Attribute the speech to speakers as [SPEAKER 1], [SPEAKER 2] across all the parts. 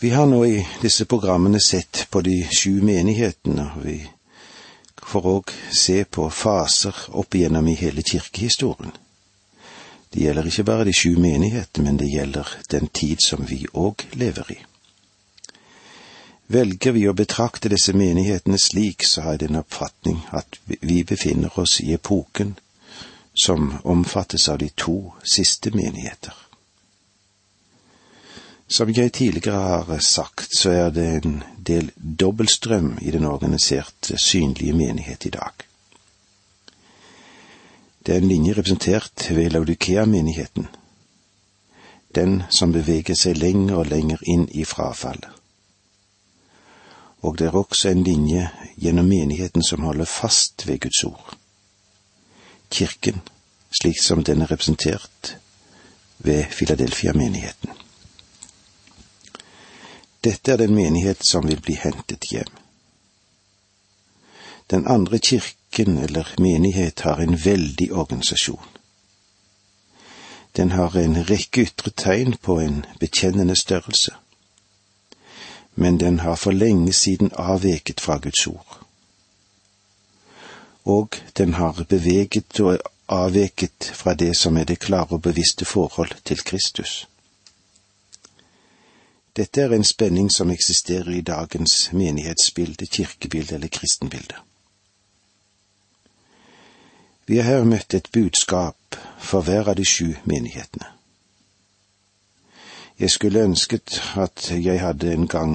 [SPEAKER 1] Vi har nå i disse programmene sett på de sju menighetene, og vi får òg se på faser opp igjennom i hele kirkehistorien. Det gjelder ikke bare de sju menighetene, men det gjelder den tid som vi òg lever i. Velger vi å betrakte disse menighetene slik, så har jeg den oppfatning at vi befinner oss i epoken som omfattes av de to siste menigheter. Som jeg tidligere har sagt, så er det en del dobbeltstrøm i den organiserte, synlige menighet i dag. Det er en linje representert ved Laudikea-menigheten, den som beveger seg lenger og lenger inn i frafallet. Og det er også en linje gjennom menigheten som holder fast ved Guds ord. Kirken, slik som den er representert ved Filadelfia-menigheten. Dette er den menighet som vil bli hentet hjem. Den andre kirken eller menighet har en veldig organisasjon. Den har en rekke ytre tegn på en bekjennende størrelse, men den har for lenge siden avveket fra Guds ord. Og den har beveget og avveket fra det som er det klare og bevisste forhold til Kristus. Dette er en spenning som eksisterer i dagens menighetsbilde, kirkebilde eller kristenbilde. Vi har her møtt et budskap for hver av de sju menighetene. Jeg skulle ønsket at jeg hadde en gang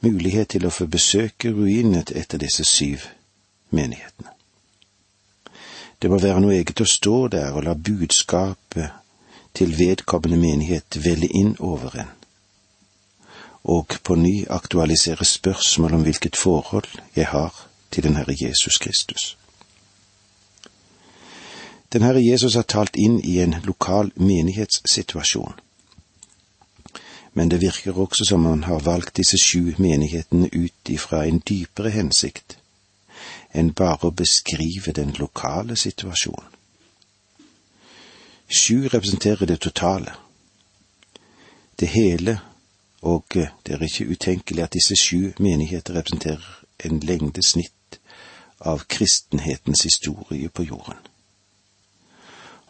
[SPEAKER 1] mulighet til å få besøke ruinet etter disse syv menighetene. Det må være noe eget å stå der og la budskapet til vedkommende menighet velle inn over en og på ny aktualisere spørsmål om hvilket forhold jeg har til den Herre Jesus Kristus. Den Herre Jesus har talt inn i en lokal menighetssituasjon. Men det virker også som han har valgt disse sju menighetene ut ifra en dypere hensikt enn bare å beskrive den lokale situasjonen. Sju representerer det totale, det hele og eh, det er ikke utenkelig at disse sju menigheter representerer en lengde snitt av kristenhetens historie på jorden.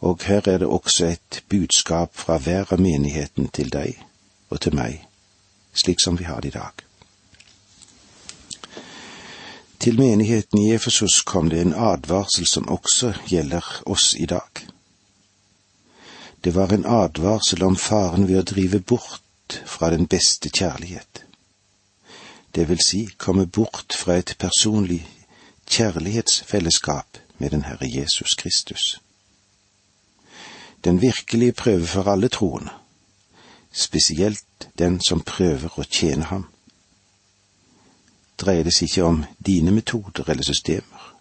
[SPEAKER 1] Og her er det også et budskap fra hver av menigheten til deg og til meg, slik som vi har det i dag. Til menigheten i Efesos kom det en advarsel som også gjelder oss i dag. Det var en advarsel om faren ved å drive bort fra den beste kjærlighet. Det vil si komme bort fra et personlig kjærlighetsfellesskap med den Herre Jesus Kristus. Den virkelige prøve for alle troende, spesielt den som prøver å tjene ham, dreier det seg ikke om dine metoder eller systemer,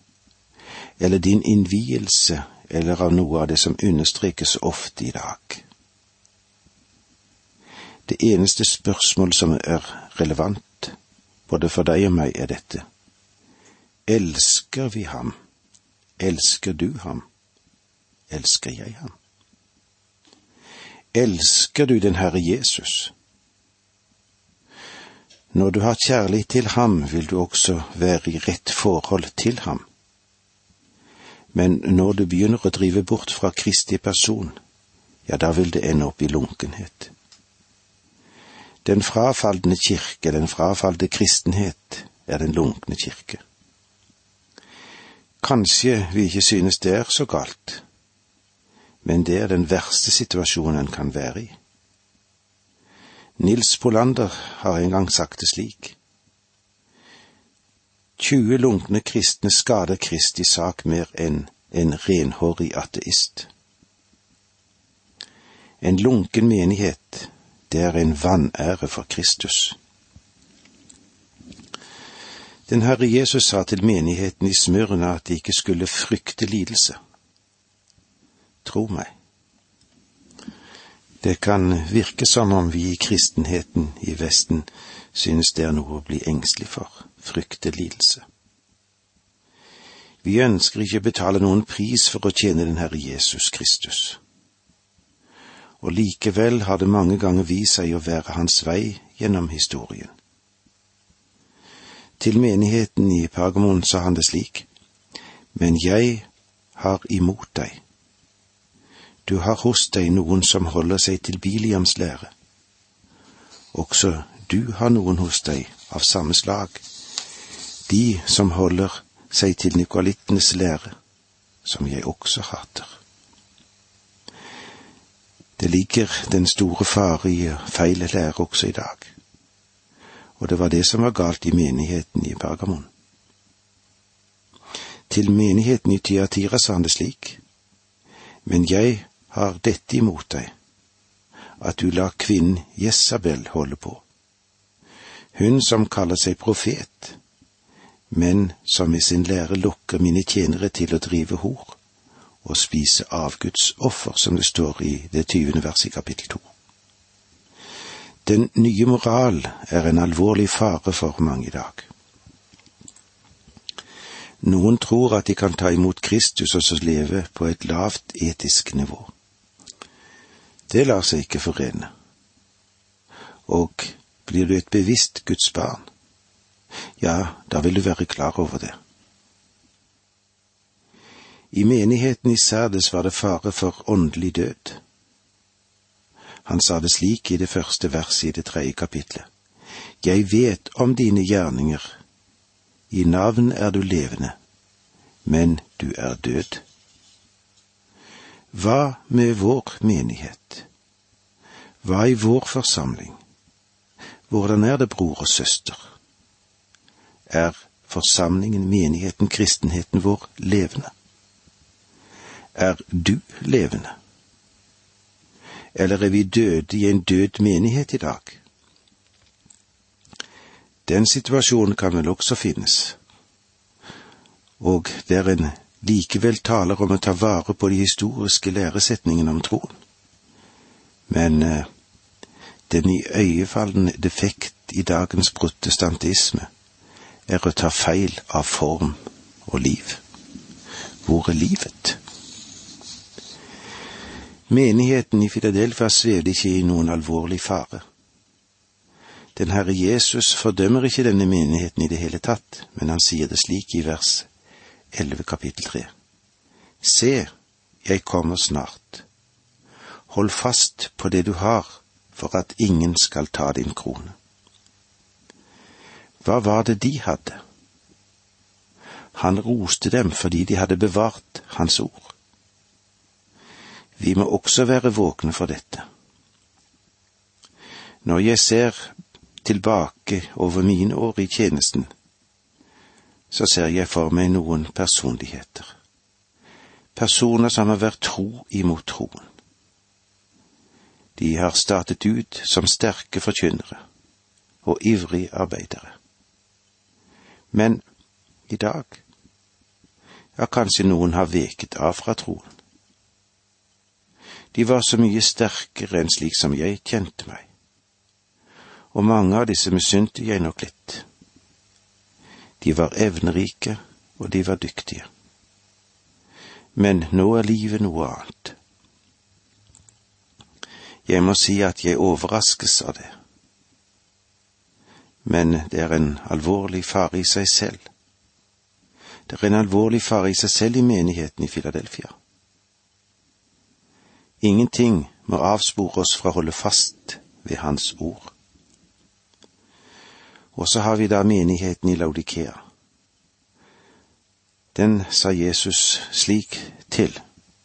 [SPEAKER 1] eller din innvielse eller av noe av det som understrekes ofte i dag. Det eneste spørsmål som er relevant, både for deg og meg, er dette. Elsker vi ham? Elsker du ham? Elsker jeg ham? Elsker du den Herre Jesus? Når du har kjærlighet til ham, vil du også være i rett forhold til ham. Men når du begynner å drive bort fra Kristi person, ja, da vil det ende opp i lunkenhet. Den frafalne kirke, den frafalde kristenhet, er den lunkne kirke. Kanskje vi ikke synes det er så galt, men det er den verste situasjonen en kan være i. Nils Polander har en gang sagt det slik. 20 lunkne kristne skader Kristi sak mer enn en renhårig ateist. En lunken menighet det er en vanære for Kristus. Den Herre Jesus sa til menigheten i Smyrna at de ikke skulle frykte lidelse. Tro meg. Det kan virke som om vi i kristenheten i Vesten synes det er noe å bli engstelig for, frykte lidelse. Vi ønsker ikke å betale noen pris for å tjene den Herre Jesus Kristus og likevel har det mange ganger vist seg å være hans vei gjennom historien. Til menigheten i Pergamon sa han det slik, Men jeg har imot deg. Du har hos deg noen som holder seg til Biliams lære. Også du har noen hos deg av samme slag, de som holder seg til nikoalittenes lære, som jeg også hater. Det ligger den store fare i feil lære også i dag, og det var det som var galt i menigheten i Bergamon. Til menigheten i Tyatira sa han det slik, men jeg har dette imot deg, at du lar kvinnen Jesabel holde på. Hun som kaller seg profet, men som i sin lære lokker mine tjenere til å drive hor og spise avguds offer, som det står i det tyvende verset i kapittel to. Den nye moral er en alvorlig fare for mange i dag. Noen tror at de kan ta imot Kristus og så leve på et lavt etisk nivå. Det lar seg ikke forene. Og blir du et bevisst Guds barn, ja, da vil du være klar over det. I menigheten i Sardes var det fare for åndelig død. Han sa det slik i det første verset i det tredje kapitlet. Jeg vet om dine gjerninger, i navn er du levende, men du er død. Hva med vår menighet? Hva i vår forsamling? Hvordan er det, bror og søster? er forsamlingen, menigheten, kristenheten vår levende? Er du levende? Eller er vi døde i en død menighet i dag? Den situasjonen kan vel også finnes, og der en likevel taler om å ta vare på de historiske læresetningene om troen. Men eh, den iøynefallende defekt i dagens protestantisme er å ta feil av form og liv. Hvor er livet? Menigheten i Filadelfia svevde ikke i noen alvorlig fare. Den Herre Jesus fordømmer ikke denne menigheten i det hele tatt, men han sier det slik i vers 11 kapittel 3. Se, jeg kommer snart. Hold fast på det du har, for at ingen skal ta din krone. Hva var det de hadde? Han roste dem fordi de hadde bevart Hans ord. Vi må også være våkne for dette. Når jeg ser tilbake over mine år i tjenesten, så ser jeg for meg noen personligheter. Personer som har vært tro imot troen. De har startet ut som sterke forkynnere og ivrige arbeidere. Men i dag, ja, kanskje noen har veket av fra troen. De var så mye sterkere enn slik som jeg kjente meg, og mange av disse misunte jeg nok litt. De var evnerike, og de var dyktige. Men nå er livet noe annet. Jeg må si at jeg overraskes av det men det er en alvorlig fare i seg selv. Det er en alvorlig fare i seg selv i menigheten i Filadelfia. Ingenting må avspore oss fra å holde fast ved Hans ord. Og så har vi da menigheten i Laudikea. Den sa Jesus slik til,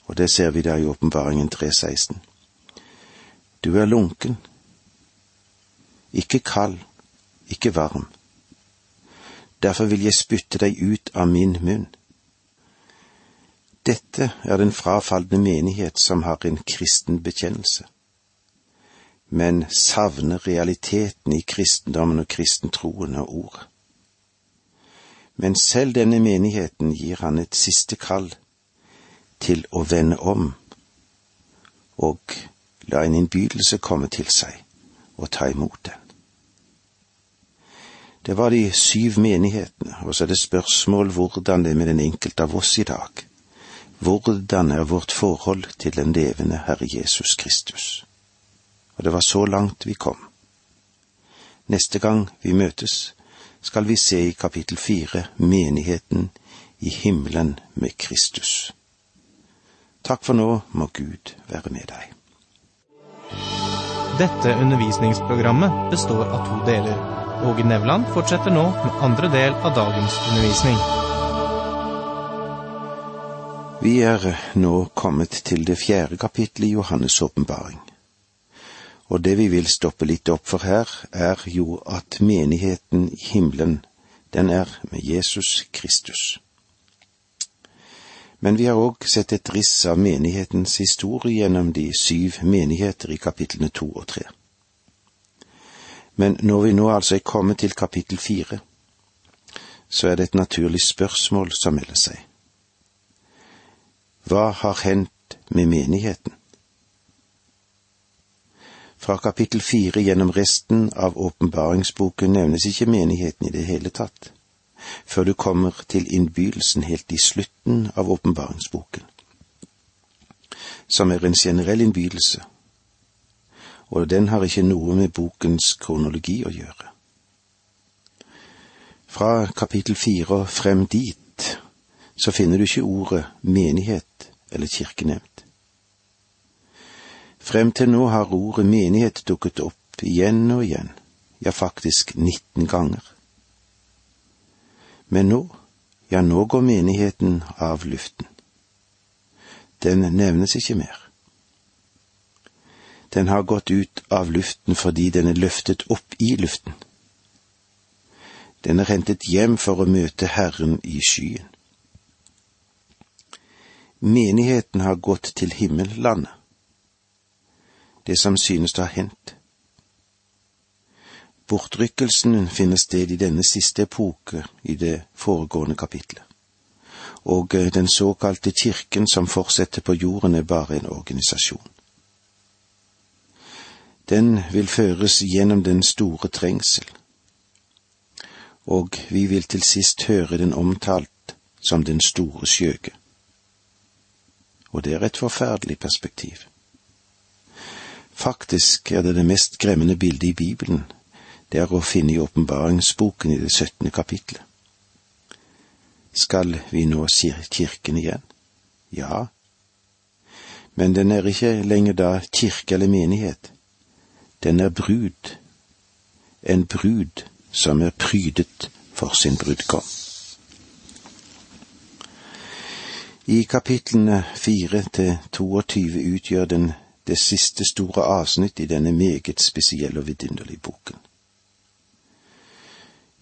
[SPEAKER 1] og det ser vi der i Åpenbaringen 3.16. Du er lunken, ikke kald ikke varm. Derfor vil jeg spytte deg ut av min munn. Dette er den frafalne menighet som har en kristen bekjennelse, men savner realiteten i kristendommen og kristentroen og ordet. Men selv denne menigheten gir han et siste kall til å vende om og la en innbydelse komme til seg og ta imot den. Det var de syv menighetene, og så er det spørsmål hvordan det er med den enkelte av oss i dag. Hvordan er vårt forhold til den levende Herre Jesus Kristus? Og det var så langt vi kom. Neste gang vi møtes, skal vi se i kapittel fire menigheten i himmelen med Kristus. Takk for nå, må Gud være med deg.
[SPEAKER 2] Dette undervisningsprogrammet består av to deler. Åge Nevland fortsetter nå med andre del av dagens undervisning.
[SPEAKER 1] Vi er nå kommet til det fjerde kapittelet i Johannes' åpenbaring. Og det vi vil stoppe litt opp for her, er jo at menigheten i himmelen, den er med Jesus Kristus. Men vi har òg sett et riss av menighetens historie gjennom de syv menigheter i kapitlene to og tre. Men når vi nå altså er kommet til kapittel fire, så er det et naturlig spørsmål som melder seg. Hva har hendt med menigheten? Fra kapittel fire gjennom resten av åpenbaringsboken nevnes ikke menigheten i det hele tatt, før du kommer til innbydelsen helt i slutten av åpenbaringsboken, som er en generell innbydelse og den har ikke noe med bokens kronologi å gjøre. Fra kapittel fire og frem dit så finner du ikke ordet menighet eller kirke nevnt. Frem til nå har ordet menighet dukket opp igjen og igjen, ja faktisk 19 ganger. Men nå, ja nå går menigheten av luften. Den nevnes ikke mer. Den har gått ut av luften fordi den er løftet opp i luften. Den er hentet hjem for å møte Herren i skyen. Menigheten har gått til himmellandet, det som synes å ha hendt. Bortrykkelsen finner sted i denne siste epoke i det foregående kapitlet, og den såkalte kirken som fortsetter på jorden er bare en organisasjon. Den vil føres gjennom den store trengsel, og vi vil til sist høre den omtalt som den store skjøge. Og det er et forferdelig perspektiv. Faktisk er det det mest skremmende bildet i Bibelen, det er å finne i åpenbaringsboken i det syttende kapitlet. Skal vi nå kirken igjen? Ja. Men den er ikke lenger da kirke eller menighet den er brud, en brud som er prydet for sin brudgom. I kapitlene fire til 22 utgjør den det siste store avsnitt i denne meget spesielle og vidunderlige boken.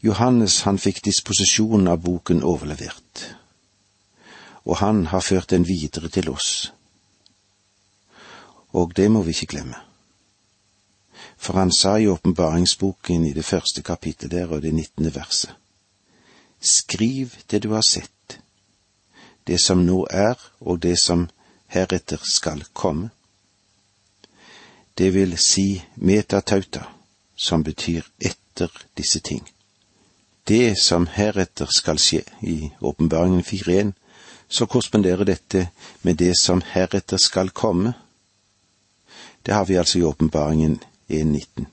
[SPEAKER 1] Johannes han fikk disposisjonen av boken overlevert, og han har ført den videre til oss. Og det må vi ikke glemme for han sa i åpenbaringsboken i det første kapittelet der og det nittende verset. Skriv det du har sett, det som nå er og det som heretter skal komme. Det vil si metatauta, som betyr etter disse ting. Det som heretter skal skje, i åpenbaringen 4.1, så korresponderer dette med det som heretter skal komme. Det har vi altså i åpenbaringen 1.19.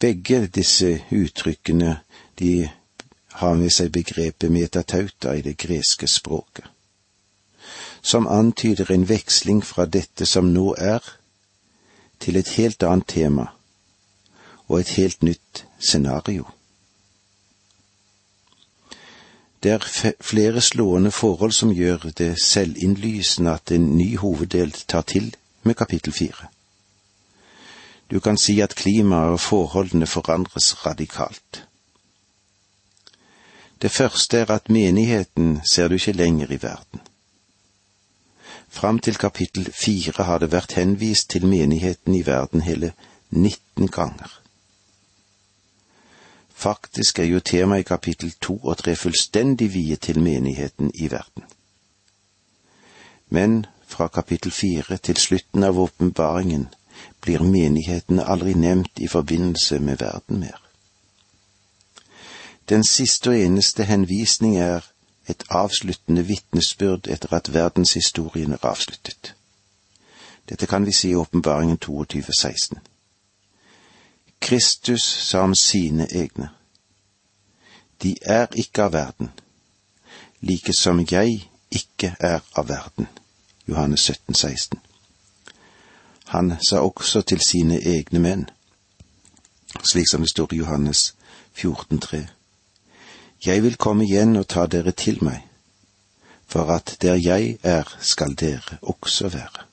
[SPEAKER 1] Begge disse uttrykkene de har med seg begrepet metatauta i det greske språket, som antyder en veksling fra dette som nå er, til et helt annet tema og et helt nytt scenario. Det er flere slående forhold som gjør det selvinnlysende at en ny hoveddel tar til med kapittel fire. Du kan si at klimaet og forholdene forandres radikalt. Det første er at menigheten ser du ikke lenger i verden. Fram til kapittel fire har det vært henvist til menigheten i verden hele 19 ganger. Faktisk er jo temaet i kapittel to og tre fullstendig viet til menigheten i verden. Men fra kapittel fire til slutten av åpenbaringen blir menighetene aldri nevnt i forbindelse med verden mer. Den siste og eneste henvisning er et avsluttende vitnesbyrd etter at verdenshistorien er avsluttet. Dette kan vi si i Åpenbaringen 22, 16. Kristus sa om sine egne. De er ikke av verden, like som jeg ikke er av verden. Johannes 17, 16. Han sa også til sine egne menn, slik som det står i Johannes 14, 3. Jeg vil komme igjen og ta dere til meg, for at der jeg er, skal dere også være.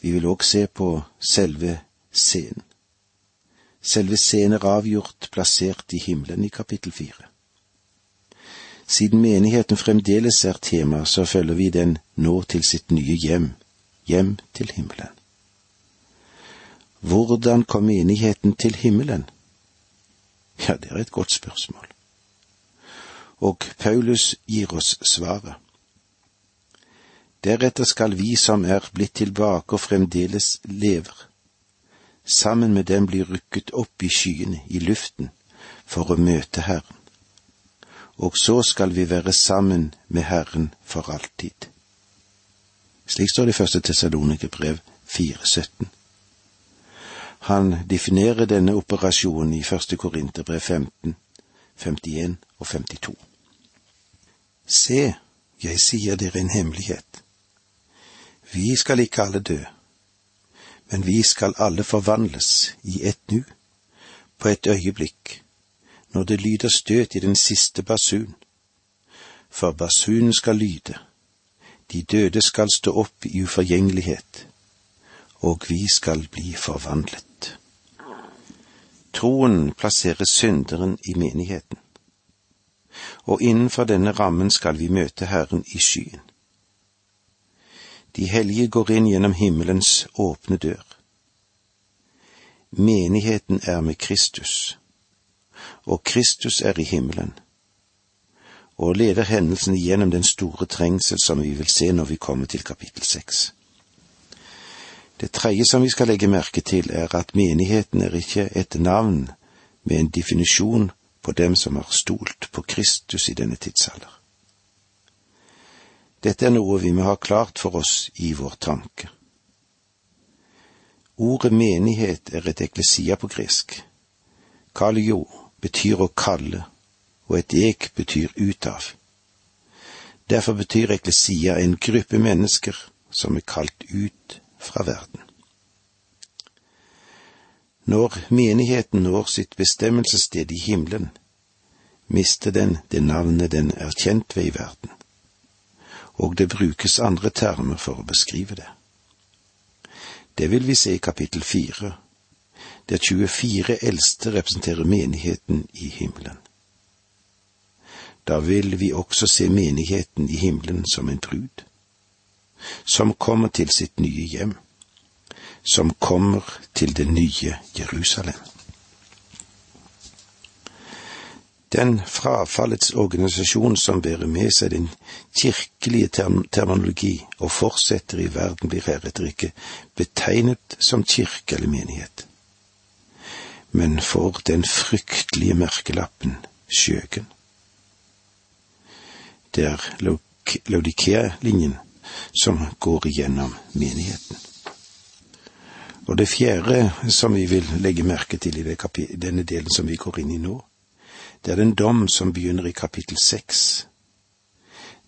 [SPEAKER 1] Vi vil òg se på selve scenen. Selve scenen er avgjort plassert i himmelen i kapittel fire. Siden menigheten fremdeles er tema, så følger vi den nå til sitt nye hjem, hjem til himmelen. Hvordan kom menigheten til himmelen? Ja, det er et godt spørsmål. Og Paulus gir oss svaret. Deretter skal vi som er blitt tilbake og fremdeles lever, sammen med dem bli rykket opp i skyene, i luften, for å møte Herren. Og så skal vi være sammen med Herren for alltid. Slik står det i første Tessalonikerbrev 4.17. Han definerer denne operasjonen i første Korinterbrev 15, 51 og 52. Se, jeg sier dere en hemmelighet. Vi skal ikke alle dø, men vi skal alle forvandles i ett nu, på et øyeblikk, når det lyder støt i den siste basun. For basunen skal lyde, de døde skal stå opp i uforgjengelighet, og vi skal bli forvandlet. Troen plasserer synderen i menigheten, og innenfor denne rammen skal vi møte Herren i skyen. De hellige går inn gjennom himmelens åpne dør. Menigheten er med Kristus, og Kristus er i himmelen, og leder hendelsen gjennom den store trengsel som vi vil se når vi kommer til kapittel seks. Det tredje som vi skal legge merke til, er at menigheten er ikke et navn med en definisjon på dem som har stolt på Kristus i denne tidsalder. Dette er noe vi må ha klart for oss i vår tanke. Ordet menighet er et eklesia på gresk. Kalio betyr å kalle, og et ek betyr ut av. Derfor betyr eklesia en gruppe mennesker som er kalt ut fra verden. Når menigheten når sitt bestemmelsessted i himmelen, mister den det navnet den er kjent ved i verden og det brukes andre termer for å beskrive det. Det vil vi se i kapittel fire, der 24 eldste representerer menigheten i himmelen. Da vil vi også se menigheten i himmelen som en brud, som kommer til sitt nye hjem, som kommer til det nye Jerusalem. Den frafallets organisasjon som bærer med seg den kirkelige term terminologi og fortsetter i verden, blir heretter ikke betegnet som kirke eller menighet, men for den fryktelige merkelappen skjøgen. Det er Laudikea-linjen som går igjennom menigheten. Og det fjerde som vi vil legge merke til i denne delen som vi går inn i nå, det er den dom som begynner i kapittel seks.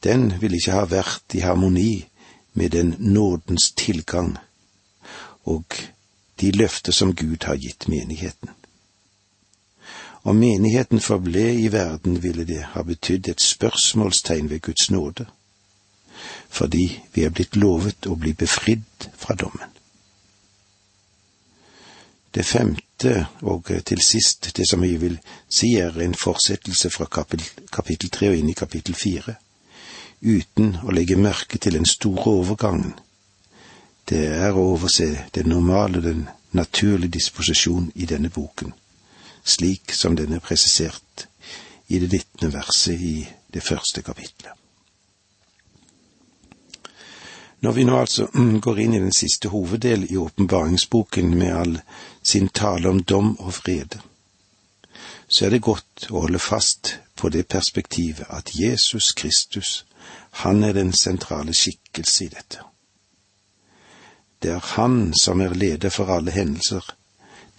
[SPEAKER 1] Den vil ikke ha vært i harmoni med den nådens tilgang og de løfter som Gud har gitt menigheten. Om menigheten forble i verden, ville det ha betydd et spørsmålstegn ved Guds nåde, fordi vi er blitt lovet å bli befridd fra dommen. Det femte og til sist, det som vi vil si er en fortsettelse fra kapittel tre og inn i kapittel fire, uten å legge merke til den store overgangen. Det er å overse den normale, den naturlige disposisjon i denne boken, slik som den er presisert i det nittende verset i det første kapitlet. Når vi nå altså går inn i den siste hoveddel i åpenbaringsboken med all sin tale om dom og frede, så er det godt å holde fast på det perspektivet at Jesus Kristus, han er den sentrale skikkelse i dette. Det er han som er leder for alle hendelser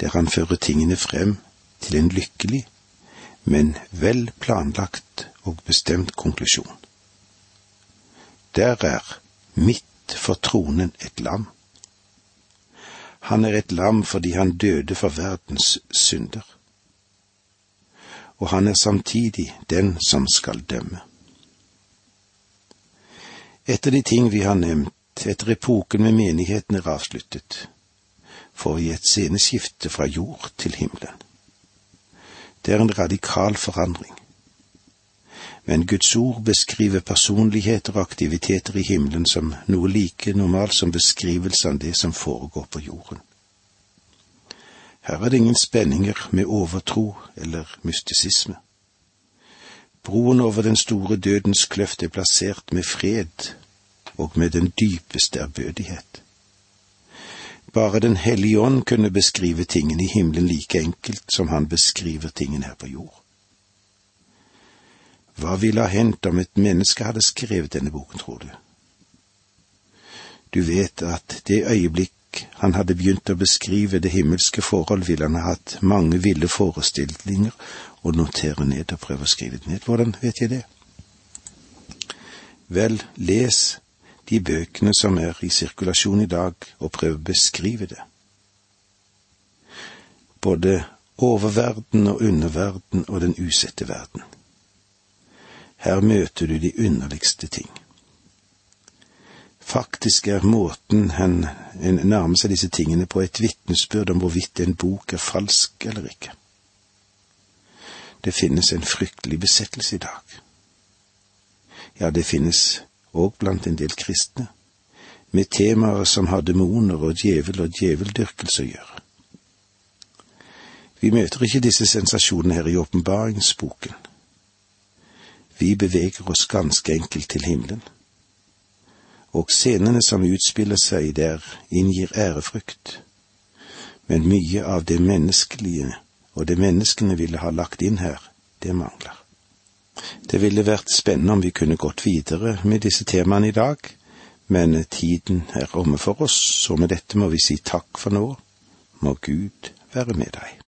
[SPEAKER 1] der han fører tingene frem til en lykkelig, men vel planlagt og bestemt konklusjon. Der er for tronen et lam. Han er et lam fordi han døde for verdens synder. Og han er samtidig den som skal dømme. Etter de ting vi har nevnt, etter epoken med menigheten er avsluttet, får vi et sceneskifte fra jord til himmelen. Det er en radikal forandring. Men Guds ord beskriver personligheter og aktiviteter i himmelen som noe like normalt som beskrivelse av det som foregår på jorden. Her er det ingen spenninger med overtro eller mystisisme. Broen over den store dødens kløft er plassert med fred og med den dypeste ærbødighet. Bare Den hellige ånd kunne beskrive tingene i himmelen like enkelt som han beskriver tingene her på jord. Hva ville ha hendt om et menneske hadde skrevet denne boken, tror du? Du vet at det øyeblikk han hadde begynt å beskrive det himmelske forhold, ville han ha hatt mange ville forestillinger å notere ned og prøve å skrive det ned. Hvordan vet jeg det? Vel, les de bøkene som er i sirkulasjon i dag, og prøv å beskrive det. Både oververden og underverden og den usette verden. Her møter du de underligste ting. Faktisk er måten han nærmer seg disse tingene på et vitnesbyrd om hvorvidt en bok er falsk eller ikke. Det finnes en fryktelig besettelse i dag. Ja, det finnes òg blant en del kristne, med temaer som har demoner og djevel og djeveldyrkelse å gjøre. Vi møter ikke disse sensasjonene her i åpenbaringsboken. Vi beveger oss ganske enkelt til himmelen. Og scenene som utspiller seg der, inngir ærefrykt. Men mye av det menneskelige og det menneskene ville ha lagt inn her, det mangler. Det ville vært spennende om vi kunne gått videre med disse temaene i dag, men tiden er omme for oss, så med dette må vi si takk for nå. Må Gud være med deg.